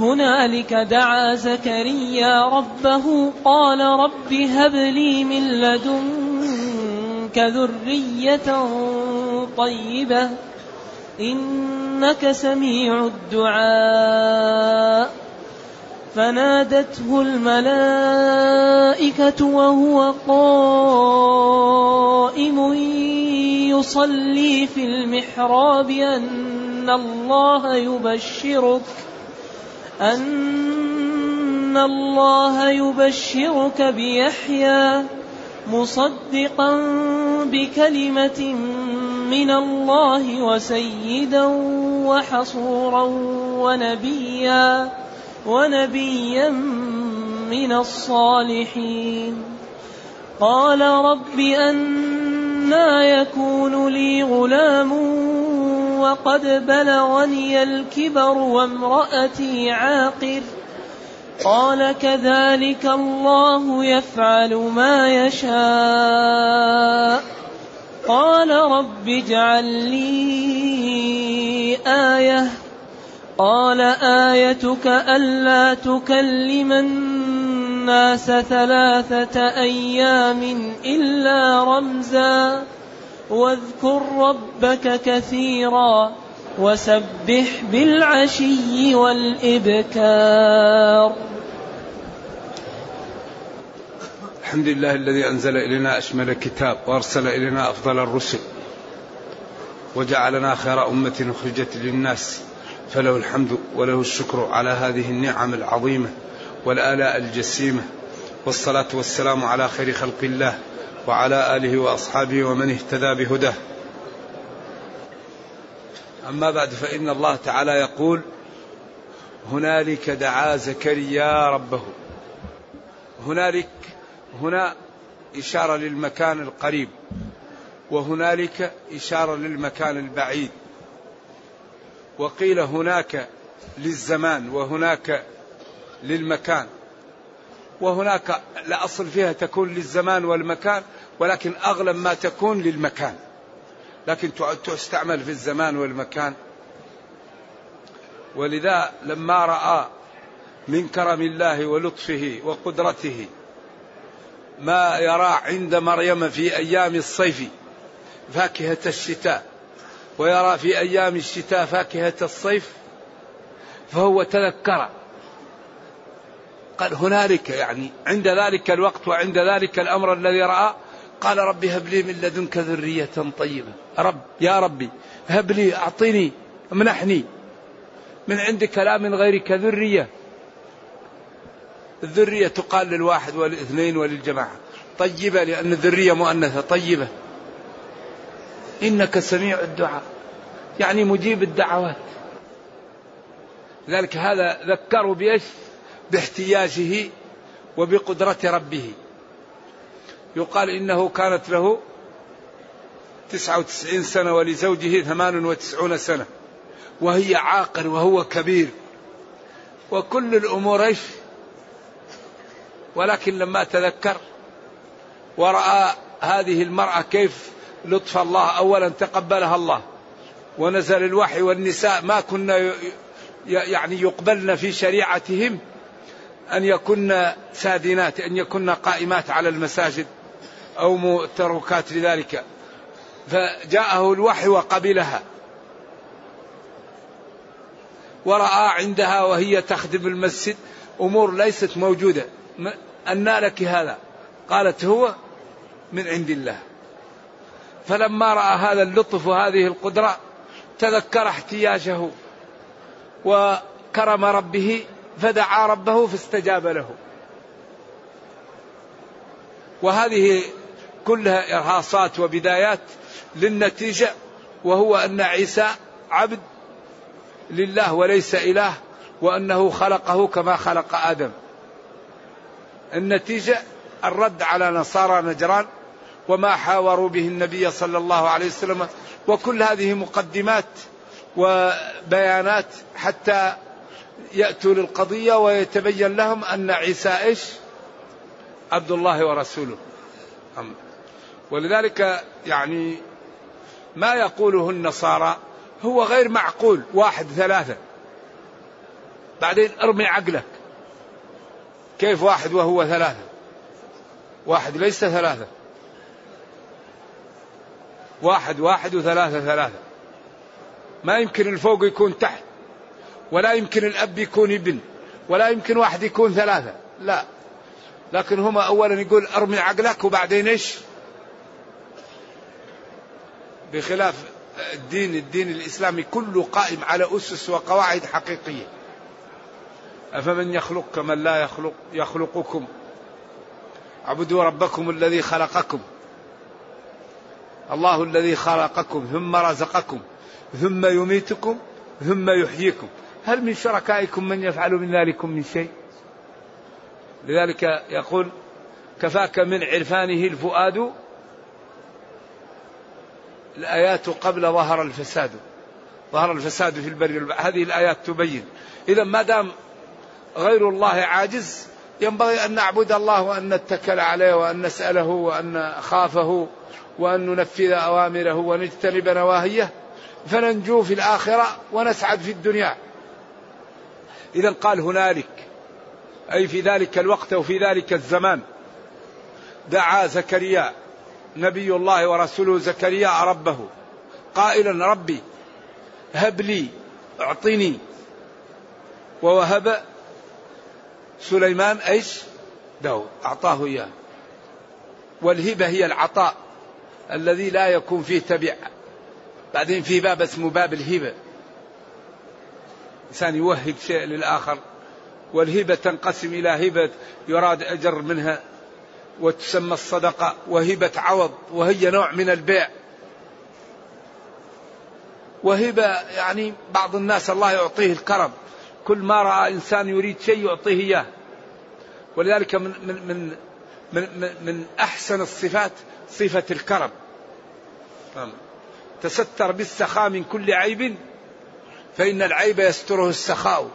هنالك دعا زكريا ربه قال رب هب لي من لدنك ذرية طيبة إنك سميع الدعاء. فنادته الملائكة وهو قائم يصلي في المحراب أن الله يبشرك. أن الله يبشرك بيحيى مصدقا بكلمة من الله وسيدا وحصورا ونبيا ونبيا من الصالحين. قال رب أنا يكون لي غلام وقد بلغني الكبر وامرأتي عاقر. قال كذلك الله يفعل ما يشاء. قال رب اجعل لي آية. قال آيتك ألا تكلم الناس ثلاثة أيام إلا رمزا. واذكر ربك كثيرا وسبح بالعشي والإبكار. الحمد لله الذي أنزل إلينا أشمل الكتاب وأرسل إلينا أفضل الرسل وجعلنا خير أمة أخرجت للناس فله الحمد وله الشكر على هذه النعم العظيمة والآلاء الجسيمة والصلاة والسلام على خير خلق الله وعلى آله وأصحابه ومن اهتدى بهداه. أما بعد فإن الله تعالى يقول هنالك دعا زكريا ربه. هنالك هنا إشارة للمكان القريب وهنالك إشارة للمكان البعيد. وقيل هناك للزمان وهناك للمكان. وهناك الأصل فيها تكون للزمان والمكان ولكن أغلب ما تكون للمكان. لكن تستعمل في الزمان والمكان. ولذا لما رأى من كرم الله ولطفه وقدرته ما يرى عند مريم في أيام الصيف فاكهة الشتاء ويرى في أيام الشتاء فاكهة الصيف فهو تذكر. قال هنالك يعني عند ذلك الوقت وعند ذلك الأمر الذي رأى قال رب هب لي من لدنك ذرية طيبة. رب يا ربي هب لي أعطني امنحني. من عندك لا من غيرك ذرية. الذرية تقال للواحد والاثنين وللجماعة. طيبة لأن الذرية مؤنثة طيبة. إنك سميع الدعاء. يعني مجيب الدعوات. لذلك هذا ذكروا بإيش؟ باحتياجه وبقدرة ربه. يقال إنه كانت له تسعة وتسعين سنة ولزوجه ثمان وتسعون سنة. وهي عاقر وهو كبير. وكل الأمور إيش؟ ولكن لما تذكر ورأى هذه المرأة كيف لطف الله أولا تقبلها الله. ونزل الوحي والنساء ما كنا يعني يقبلن في شريعتهم أن يكن سادنات أن يكن قائمات على المساجد. أو متركات لذلك. فجاءه الوحي وقبلها. ورأى عندها وهي تخدم المسجد أمور ليست موجودة. أن لك هذا؟ قالت هو من عند الله. فلما رأى هذا اللطف وهذه القدرة تذكر احتياجه وكرم ربه فدعا ربه فاستجاب له. وهذه كلها إرهاصات وبدايات للنتيجة وهو أن عيسى عبد لله وليس إله وأنه خلقه كما خلق آدم. النتيجة الرد على نصارى نجران وما حاوروا به النبي صلى الله عليه وسلم وكل هذه مقدمات وبيانات حتى يأتوا للقضية ويتبين لهم أن عيسى إيش؟ عبد الله ورسوله. ولذلك يعني ما يقوله النصارى هو غير معقول واحد ثلاثة. بعدين ارمي عقلك. كيف واحد وهو ثلاثة؟ واحد ليس ثلاثة. واحد واحد وثلاثة ثلاثة. ما يمكن الفوق يكون تحت ولا يمكن الأب يكون ابن ولا يمكن واحد يكون ثلاثة. لا. لكن هما أولا يقول أرمي عقلك وبعدين إيش؟ بخلاف الدين الدين الإسلامي كله قائم على أسس وقواعد حقيقية. أفمن يخلق كمن لا يخلق يخلقكم. اعبدوا ربكم الذي خلقكم. الله الذي خلقكم ثم رزقكم ثم يميتكم ثم يحييكم. هل من شركائكم من يفعل من ذلكم من شيء؟ لذلك يقول كفاك من عرفانه الفؤاد الآيات قبل ظهر الفساد. ظهر الفساد في البر هذه الآيات تبين. إذا ما دام غير الله عاجز ينبغي أن نعبد الله وأن نتكل عليه وأن نسأله وأن نخافه وأن ننفذ أوامره ونجتنب نواهيه فننجو في الآخرة ونسعد في الدنيا. إذا قال هنالك أي في ذلك الوقت وفي ذلك الزمان دعا زكريا نبي الله ورسوله زكريا ربه. قائلا ربي هب لي أعطني. ووهب سليمان إيش؟ داود أعطاه إياه. والهبة هي العطاء الذي لا يكون فيه تبع. بعدين في باب اسمه باب الهبة. إنسان يوهب شيء للآخر. والهبة تنقسم إلى هبة يراد أجر منها. وتسمى الصدقة وهبة عوض وهي نوع من البيع. وهبة يعني بعض الناس الله يعطيه الكرم. كل ما رأى إنسان يريد شيء يعطيه إياه. ولذلك من من من من, من أحسن الصفات صفة الكرم. تستر بالسخاء من كل عيب فإن العيب يستره السخاء.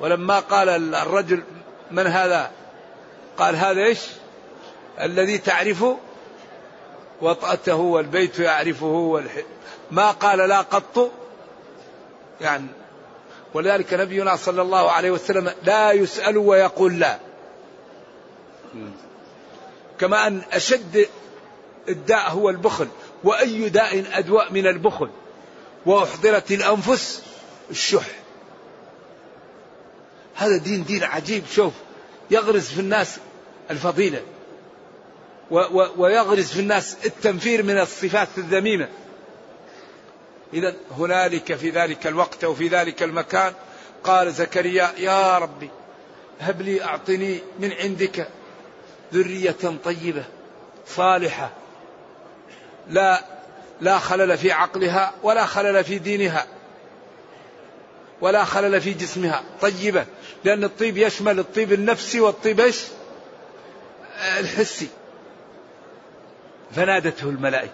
ولما قال الرجل من هذا؟ قال هذا إيش؟ الذي تعرفه وطأته والبيت يعرفه والح... ما قال لا قط يعني ولذلك نبينا صلى الله عليه وسلم لا يسأل ويقول لا. كما أن أشد الداء هو البخل وأي داء أدواء من البخل وأحضرت الأنفس الشح. هذا دين دين عجيب شوف يغرس في الناس الفضيلة ويغرس في الناس التنفير من الصفات الذميمة إذا هنالك في ذلك الوقت وفي ذلك المكان قال زكريا يا ربي هب لي أعطني من عندك ذرية طيبة صالحة لا لا خلل في عقلها ولا خلل في دينها ولا خلل في جسمها طيبة لأن الطيب يشمل الطيب النفسي والطيب إيش؟ الحسي. فنادته الملائكة.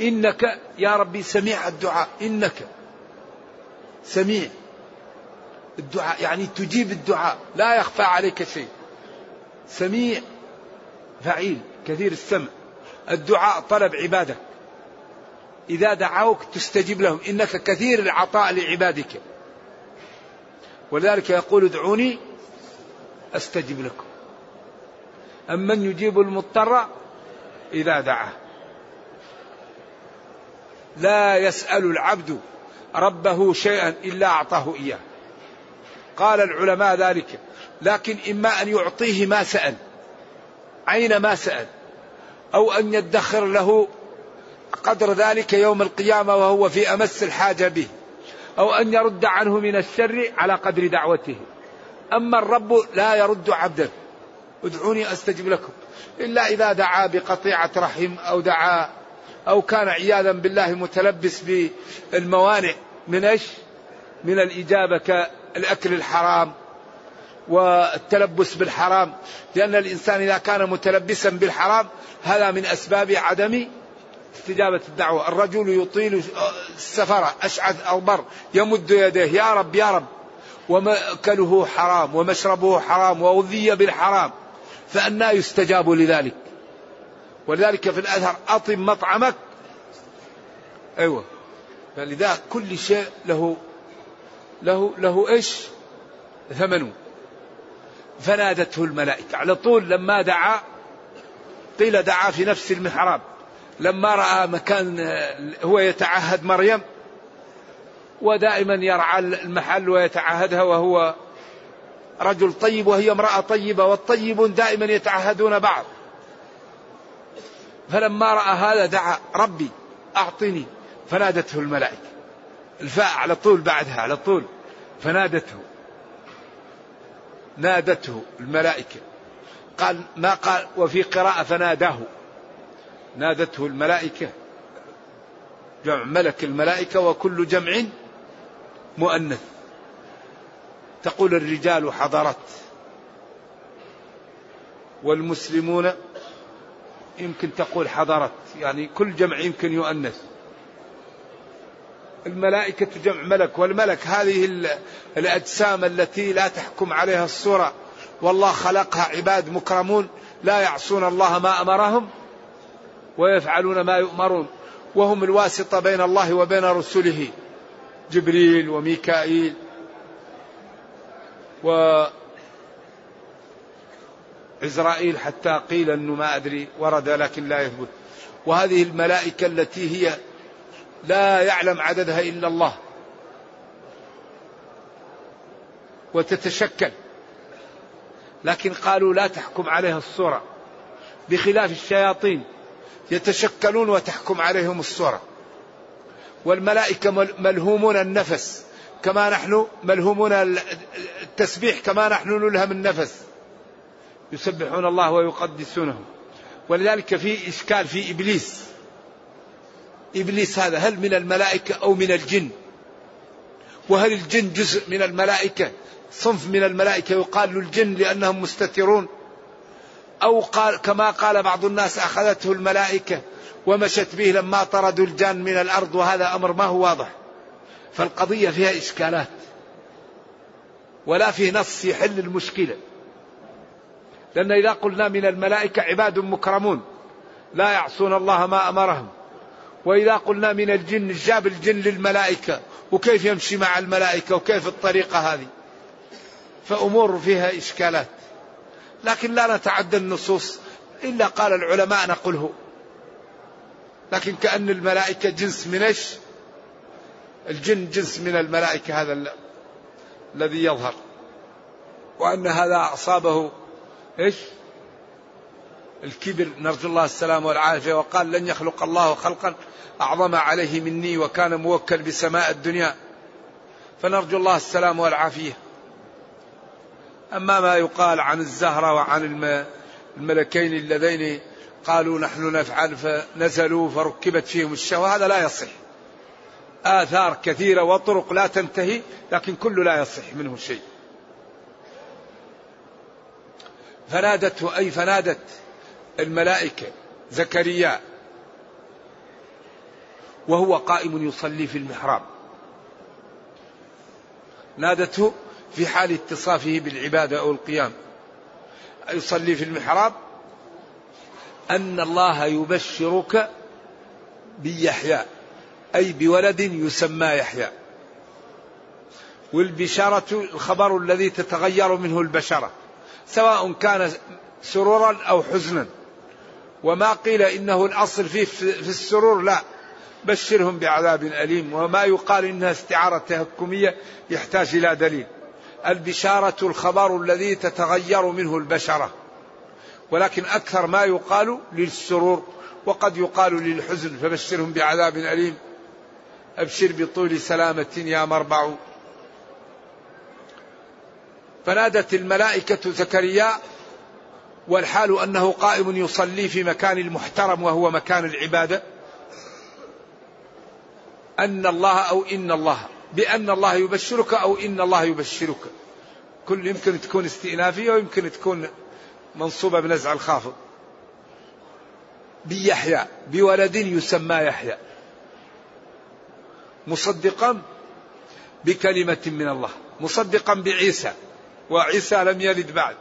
إنك يا ربي سميع الدعاء. إنك سميع الدعاء. يعني تجيب الدعاء. لا يخفى عليك شيء. سميع فعيل. كثير السمع. الدعاء طلب عبادك. إذا دعوك تستجيب لهم. إنك كثير العطاء لعبادك. ولذلك يقول ادعوني أستجب لكم. أمن يجيب المضطر إذا دعاه. لا يسأل العبد ربه شيئا إلا أعطاه إياه. قال العلماء ذلك. لكن إما أن يعطيه ما سأل عين ما سأل؟ أو أن يدخر له قدر ذلك يوم القيامة وهو في أمس الحاجة به. أو أن يرد عنه من الشر على قدر دعوته. أما الرب لا يرد عبده ادعوني أستجب لكم. إلا إذا دعا بقطيعة رحم أو دعا أو كان عياذا بالله متلبس بالموانع من إيش؟ من الإجابة كالأكل الحرام والتلبس بالحرام. لأن الإنسان إذا كان متلبسا بالحرام هذا من أسباب عدم استجابة الدعوة. الرجل يطيل السفر أشعث أغبر يمد يديه يا رب يا رب ومأكله حرام ومشربه حرام وأغذي بالحرام. فأنا يستجاب لذلك. ولذلك في الأثر أطم مطعمك. أيوة. فلذا كل شيء له له له إيش؟ ثمنه. فنادته الملائكة. على طول لما دعا قيل دعا في نفس المحراب. لما رأى مكان هو يتعهد مريم ودائما يرعى المحل ويتعهدها وهو رجل طيب وهي امرأة طيبة والطيبون دائما يتعهدون بعض. فلما رأى هذا دعا ربي أعطني. فنادته الملائكة. الفاء على طول بعدها على طول. فنادته. نادته الملائكة. قال ما قال وفي قراءة فناداه. نادته الملائكة. جمع ملك الملائكة وكل جمع مؤنث. تقول الرجال حضرت والمسلمون يمكن تقول حضرت يعني كل جمع يمكن يؤنث. الملائكة جمع ملك والملك هذه الأجسام التي لا تحكم عليها الصورة. والله خلقها عباد مكرمون لا يعصون الله ما أمرهم ويفعلون ما يؤمرون. وهم الواسطة بين الله وبين رسله جبريل وميكائيل. و عزرائيل حتى قيل إنه ما أدري ورد لكن لا يثبت. وهذه الملائكة التي هي لا يعلم عددها إلا الله. وتتشكل. لكن قالوا لا تحكم عليها الصورة. بخلاف الشياطين يتشكلون وتحكم عليهم الصورة. والملائكة ملهومون النفس. كما نحن ملهومون التسبيح كما نحن نلهم النفس. يسبحون الله ويقدسونه. ولذلك في إشكال في إبليس. إبليس هذا هل من الملائكة أو من الجن؟ وهل الجن جزء من الملائكة؟ صنف من الملائكة يقال للجن لأنهم مستترون. أو قال كما قال بعض الناس أخذته الملائكة ومشت به لما طردوا الجان من الأرض وهذا أمر ما هو واضح. فالقضية فيها إشكالات. ولا في نص يحل المشكلة. لأن إذا قلنا من الملائكة عباد مكرمون لا يعصون الله ما أمرهم. وإذا قلنا من الجن جاب الجن للملائكة وكيف يمشي مع الملائكة وكيف الطريقة هذه؟ فأمور فيها إشكالات. لكن لا نتعدى النصوص إلا قال العلماء نقله. لكن كأن الملائكة جنس من إيش؟ الجن جنس من الملائكة هذا الذي يظهر. وأن هذا أصابه إيش؟ الكبر نرجو الله السلام والعافية. وقال لن يخلق الله خلقا أعظم عليه مني وكان موكل بسماء الدنيا. فنرجو الله السلام والعافية. أما ما يقال عن الزهرة وعن الملكين اللذين قالوا نحن نفعل فنزلوا فركبت فيهم الشهوة هذا لا يصح. آثار كثيرة وطرق لا تنتهي لكن كل لا يصح منه شيء. فنادته أي فنادت الملائكة زكريا وهو قائم يصلي في المحراب. نادته في حال اتصافه بالعبادة أو القيام. يصلي في المحراب. أن الله يبشرك بيحيى. أي بولد يسمى يحيى. والبشارة الخبر الذي تتغير منه البشرة سواء كان سرورا أو حزنا. وما قيل إنه الأصل فيه في السرور لا. بشرهم بعذاب أليم. وما يقال إنها استعارة تهكمية يحتاج إلى دليل. البشارة الخبر الذي تتغير منه البشرة. ولكن أكثر ما يقال للسرور وقد يقال للحزن فبشرهم بعذاب أليم. أبشر بطول سلامة يا مربع. فنادت الملائكة زكريا والحال أنه قائم يصلي في مكان المحترم وهو مكان العبادة. أن الله أو إن الله بأن الله يبشرك أو إن الله يبشرك. كل يمكن تكون استئنافية ويمكن تكون منصوبة بنزع الخافض. بيحيى بولد يسمى يحيى. مصدقا بكلمة من الله مصدقا بعيسى وعيسى لم يلد بعد.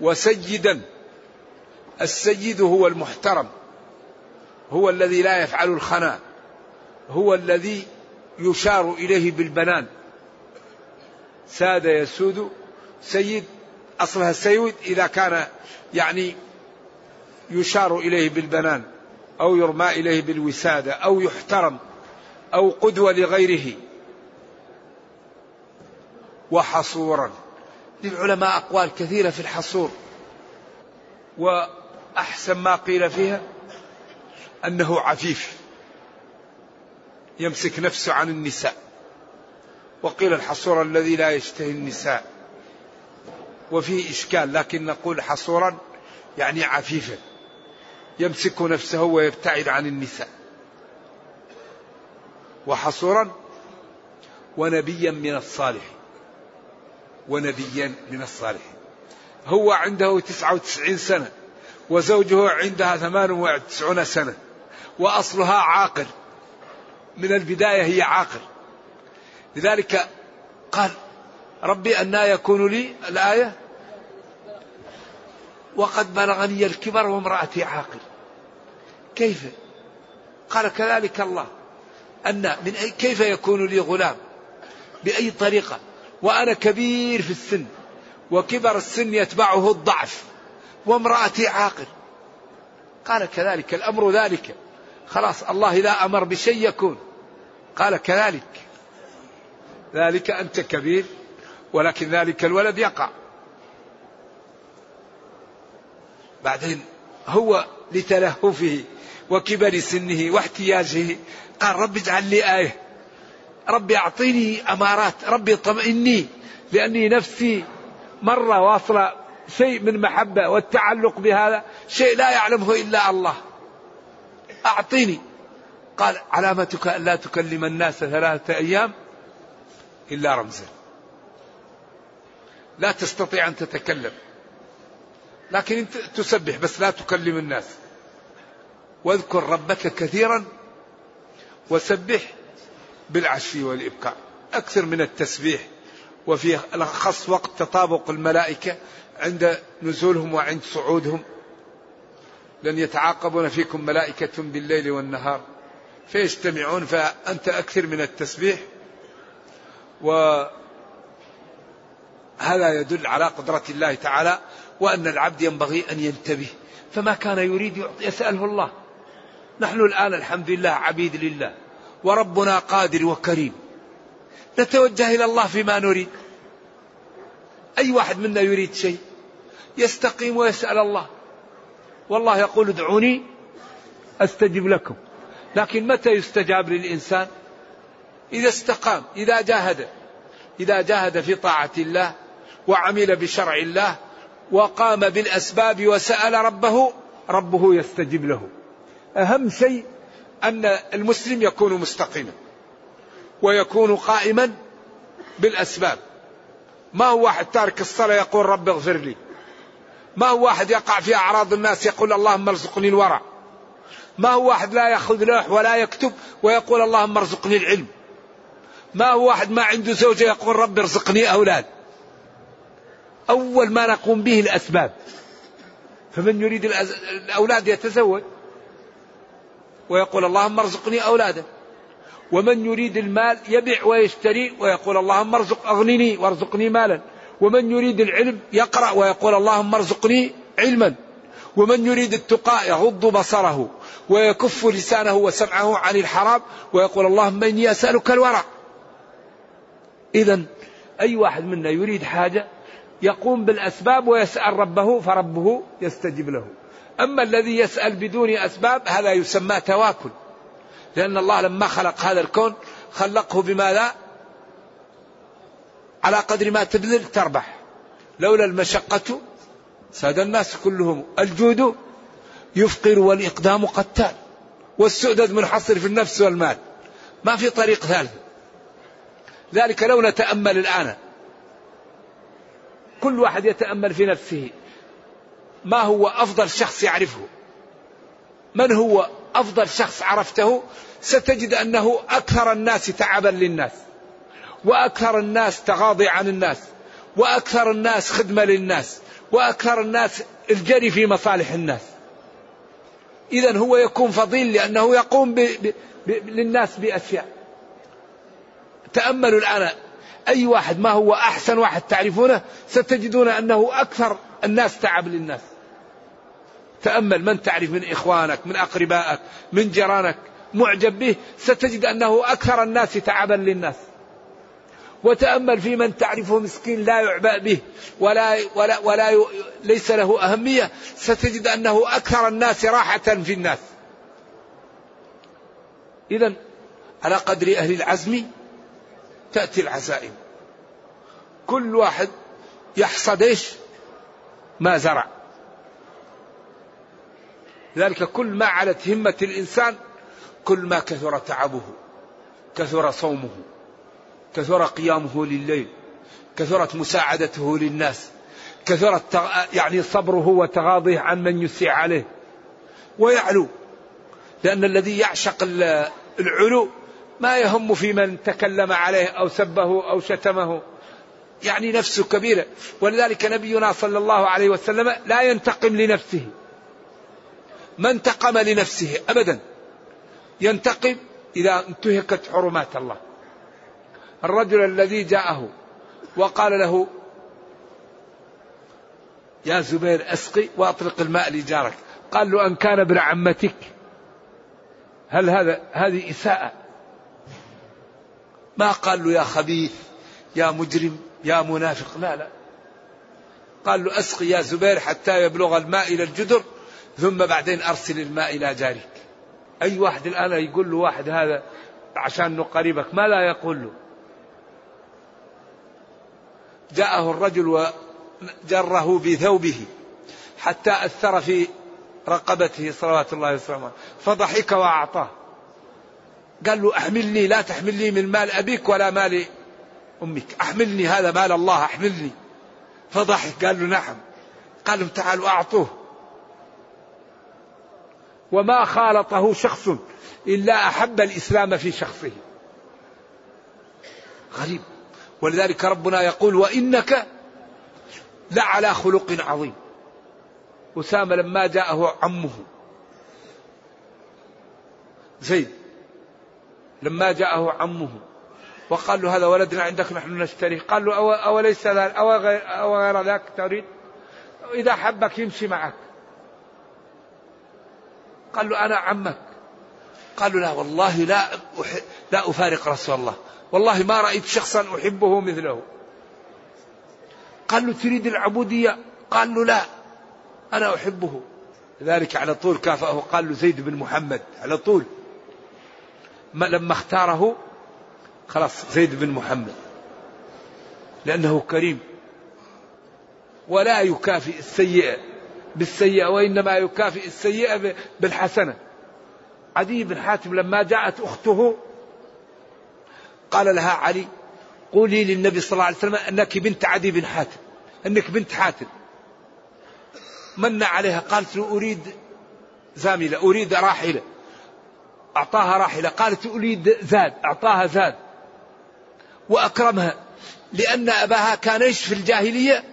وسيدا السيد هو المحترم هو الذي لا يفعل الخنا هو الذي يشار إليه بالبنان. ساد يسود سيد أصلها سيود إذا كان يعني يشار إليه بالبنان. أو يرمى إليه بالوسادة أو يحترم أو قدوة لغيره. وحصورا. للعلماء أقوال كثيرة في الحصور. وأحسن ما قيل فيها أنه عفيف. يمسك نفسه عن النساء. وقيل الحصور الذي لا يشتهي النساء. وفيه إشكال لكن نقول حصورا يعني عفيفا. يمسك نفسه ويبتعد عن النساء. وحصورا ونبيا من الصالحين. ونبيا من الصالحين. هو عنده تسعة وتسعين سنة وزوجه عندها ثمان وتسعون سنة وأصلها عاقر من البداية هي عاقر لذلك قال ربي أنا يكون لي الآية وقد بلغني الكبر وامرأتي عاقل. كيف؟ قال كذلك الله. أن من أي كيف يكون لي غلام؟ بأي طريقة؟ وأنا كبير في السن وكبر السن يتبعه الضعف وامرأتي عاقل قال كذلك الأمر ذلك. خلاص الله إذا أمر بشيء يكون. قال كذلك. ذلك أنت كبير ولكن ذلك الولد يقع. بعدين هو لتلهفه وكبر سنه واحتياجه. قال رب اجعل لي آية. ربي أعطيني أمارات. ربي اطمئني لأني نفسي مرة واصلة شيء من محبة والتعلق بهذا شيء لا يعلمه إلا الله. أعطيني. قال علامتك ألا تكلم الناس ثلاثة أيام إلا رمزا. لا تستطيع أن تتكلم. لكن أنت تسبح بس لا تكلم الناس. واذكر ربك كثيرا وسبح بالعشي والإبكار. أكثر من التسبيح. وفي خص وقت تطابق الملائكة عند نزولهم وعند صعودهم. لن يتعاقبون فيكم ملائكة بالليل والنهار. فيجتمعون فأنت أكثر من التسبيح. وهذا يدل على قدرة الله تعالى وأن العبد ينبغي أن ينتبه فما كان يريد يسأله الله. نحن الآن الحمد لله عبيد لله وربنا قادر وكريم. نتوجه إلى الله فيما نريد. أي واحد منا يريد شيء؟ يستقيم ويسأل الله. والله يقول ادعوني أستجب لكم. لكن متى يستجاب للإنسان؟ إذا استقام إذا جاهد. إذا جاهد في طاعة الله وعمل بشرع الله وقام بالأسباب وسأل ربه ربه يستجيب له. أهم شيء أن المسلم يكون مستقيما ويكون قائما بالأسباب. ما هو واحد تارك الصلاة يقول رب اغفر لي؟ ما هو واحد يقع في أعراض الناس يقول اللهم ارزقني الورع؟ ما هو واحد لا يأخذ لوح ولا يكتب ويقول اللهم ارزقني العلم؟ ما هو واحد ما عنده زوجة يقول رب ارزقني أولاد؟ أول ما نقوم به الأسباب. فمن يريد الأولاد يتزوج ويقول اللهم ارزقني أولادا. ومن يريد المال يبيع ويشتري ويقول اللهم ارزق أغنني وارزقني مالا. ومن يريد العلم يقرأ ويقول اللهم ارزقني علما. ومن يريد التقاء يغض بصره ويكف لسانه وسمعه عن الحرام ويقول اللهم إني أسألك الورع. إذا أي واحد منا يريد حاجة يقوم بالأسباب ويسأل ربه فربه يستجيب له. أما الذي يسأل بدون أسباب هذا يسمى تواكل. لأن الله لما خلق هذا الكون خلقه بماذا على قدر ما تبذل تربح. لولا المشقة ساد الناس كلهم. الجود يفقر والإقدام قتال. والسؤدد منحصر في النفس والمال. ما في طريق ثالث. ذلك لو نتأمل الآن. كل واحد يتأمل في نفسه ما هو أفضل شخص يعرفه. من هو أفضل شخص عرفته؟ ستجد أنه أكثر الناس تعبا للناس وأكثر الناس تغاضي عن الناس وأكثر الناس خدمة للناس وأكثر الناس الجري في مصالح الناس. إذا هو يكون فضيل لأنه يقوم ب... ب... ب... للناس بأشياء. تأملوا الآن أي واحد ما هو أحسن واحد تعرفونه ستجدون أنه أكثر الناس تعب للناس. تأمل من تعرف من إخوانك من أقربائك من جيرانك معجب به ستجد أنه أكثر الناس تعبا للناس. وتأمل في من تعرفه مسكين لا يعبأ به ولا, ولا, ولا ليس له أهمية ستجد أنه أكثر الناس راحة في الناس. إذا على قدر أهل العزم تأتي العزائم. كل واحد يحصد إيش؟ ما زرع. ذلك كل ما علت همة الإنسان كل ما كثر تعبه كثر صومه كثر قيامه لليل كثرت مساعدته للناس كثرت يعني صبره وتغاضيه عن من يسيء عليه. ويعلو لأن الذي يعشق العلو ما يهم في من تكلم عليه أو سبه أو شتمه. يعني نفسه كبيرة. ولذلك نبينا صلى الله عليه وسلم لا ينتقم لنفسه. ما انتقم لنفسه أبدا. ينتقم إذا انتهكت حرمات الله. الرجل الذي جاءه وقال له يا زبير أسقي وأطلق الماء لجارك. قال له أن كان ابن عمتك هل هذا هذه إساءة ما قال له يا خبيث يا مجرم يا منافق لا لا. قال له أسقي يا زبير حتى يبلغ الماء إلى الجدر ثم بعدين أرسل الماء إلى جارك. أي واحد الآن يقول له واحد هذا عشان قريبك ما لا يقول له. جاءه الرجل وجره بثوبه حتى أثر في رقبته صلوات الله وسلامه فضحك وأعطاه. قال له أحملني لا تحملني من مال أبيك ولا مال أمك. أحملني هذا مال الله أحملني. فضحك قال له نعم. قال لهم تعالوا أعطوه. وما خالطه شخص إلا أحب الإسلام في شخصه. غريب. ولذلك ربنا يقول وإنك لعلى خلق عظيم. أسامة لما جاءه عمه. زيد لما جاءه عمه وقال له هذا ولدنا عندك نحن نشتريه قال له أو أوليس ذلك أو غير, أو غير ذاك تريد؟ إذا حبك يمشي معك. قال له أنا عمك. قال له لا والله لا لا أفارق رسول الله. والله ما رأيت شخصا أحبه مثله. قال له تريد العبودية؟ قال له لا أنا أحبه. ذلك على طول كافأه. قال له زيد بن محمد على طول. لما اختاره خلاص زيد بن محمد. لأنه كريم. ولا يكافئ السيئة بالسيئة وإنما يكافئ السيئة بالحسنة. عدي بن حاتم لما جاءت أخته قال لها علي قولي للنبي صلى الله عليه وسلم أنك بنت عدي بن حاتم أنك بنت حاتم. من عليها؟ قالت له أريد زاملة أريد راحلة. أعطاها راحلة قالت أريد زاد أعطاها زاد. وأكرمها لأن أباها كان إيش في الجاهلية؟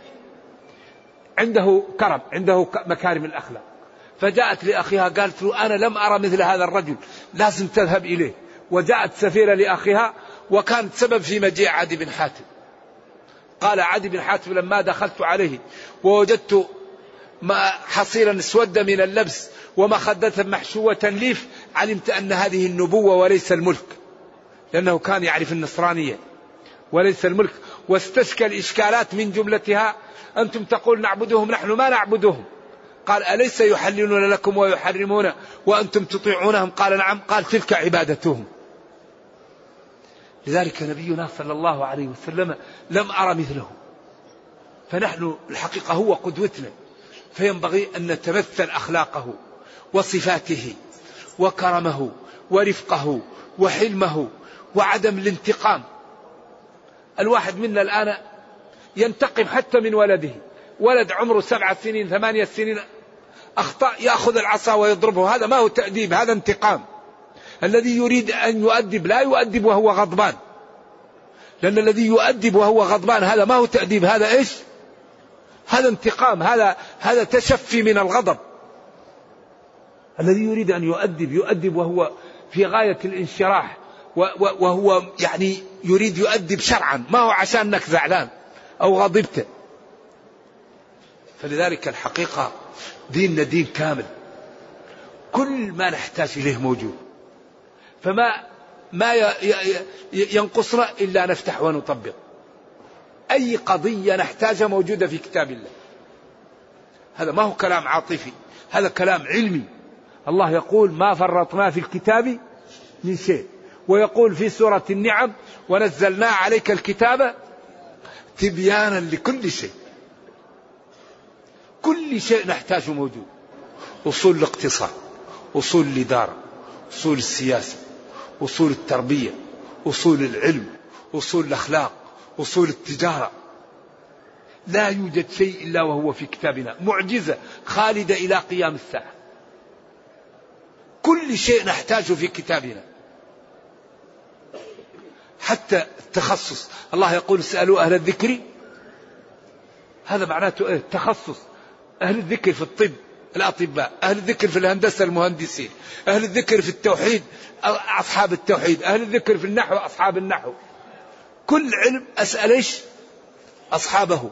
عنده كرم عنده مكارم الأخلاق. فجاءت لأخيها قالت له أنا لم أرى مثل هذا الرجل لازم تذهب إليه. وجاءت سفيرة لأخيها وكانت سبب في مجيء عدي بن حاتم. قال عدي بن حاتم لما دخلت عليه ووجدت ما حصيرا اسود من اللبس ومخدة محشوة ليف علمت أن هذه النبوة وليس الملك. لأنه كان يعرف النصرانية. وليس الملك. واستشكى الإشكالات من جملتها. أنتم تقول نعبدهم نحن ما نعبدهم. قال أليس يحللون لكم ويحرمون؟ وأنتم تطيعونهم؟ قال نعم. قال تلك عبادتهم. لذلك نبينا صلى الله عليه وسلم لم أرى مثله فنحن الحقيقة هو قدوتنا. فينبغي أن نتمثل أخلاقه. وصفاته وكرمه ورفقه وحلمه وعدم الانتقام. الواحد منا الآن ينتقم حتى من ولده. ولد عمره سبعة سنين ثمانية سنين أخطأ يأخذ العصا ويضربه. هذا ما هو تأديب هذا انتقام. الذي يريد أن يؤدب لا يؤدب وهو غضبان. لأن الذي يؤدب وهو غضبان هذا ما هو تأديب هذا إيش؟ هذا انتقام هذا هذا تشفي من الغضب. الذي يريد أن يؤدب يؤدب وهو في غاية الانشراح وهو يعني يريد يؤدب شرعا. ما هو عشان أنك زعلان أو غضبت. فلذلك الحقيقة ديننا دين كامل. كل ما نحتاج إليه موجود. فما ما ينقصنا إلا نفتح ونطبق. أي قضية نحتاجها موجودة في كتاب الله. هذا ما هو كلام عاطفي. هذا كلام علمي. الله يقول ما فرطنا في الكتاب من شيء. ويقول في سورة النعم ونزلنا عليك الكتاب تبيانا لكل شيء. كل شيء نحتاجه موجود. أصول الاقتصاد أصول الإدارة أصول السياسة أصول التربية أصول العلم أصول الأخلاق أصول التجارة. لا يوجد شيء إلا وهو في كتابنا. معجزة خالدة إلى قيام الساعة. كل شيء نحتاجه في كتابنا. حتى التخصص. الله يقول اسألوا أهل الذكر. هذا معناته إيه؟ التخصص أهل الذكر في الطب الأطباء أهل الذكر في الهندسة المهندسين أهل الذكر في التوحيد أصحاب التوحيد أهل الذكر في النحو أصحاب النحو. كل علم أسأل إيش؟ أصحابه.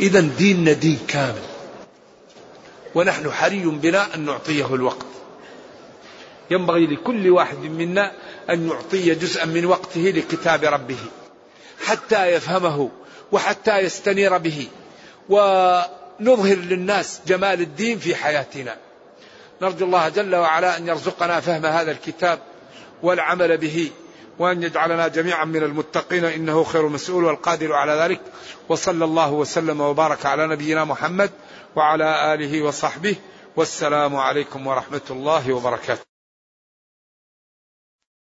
إذا ديننا دين كامل. ونحن حري بنا أن نعطيه الوقت. ينبغي لكل واحد منا أن يعطي جزءا من وقته لكتاب ربه حتى يفهمه وحتى يستنير به ونظهر للناس جمال الدين في حياتنا. نرجو الله جل وعلا أن يرزقنا فهم هذا الكتاب والعمل به وأن يجعلنا جميعا من المتقين إنه خير مسؤول والقادر على ذلك. وصلى الله وسلم وبارك على نبينا محمد وعلى آله وصحبه. والسلام عليكم ورحمة الله وبركاته.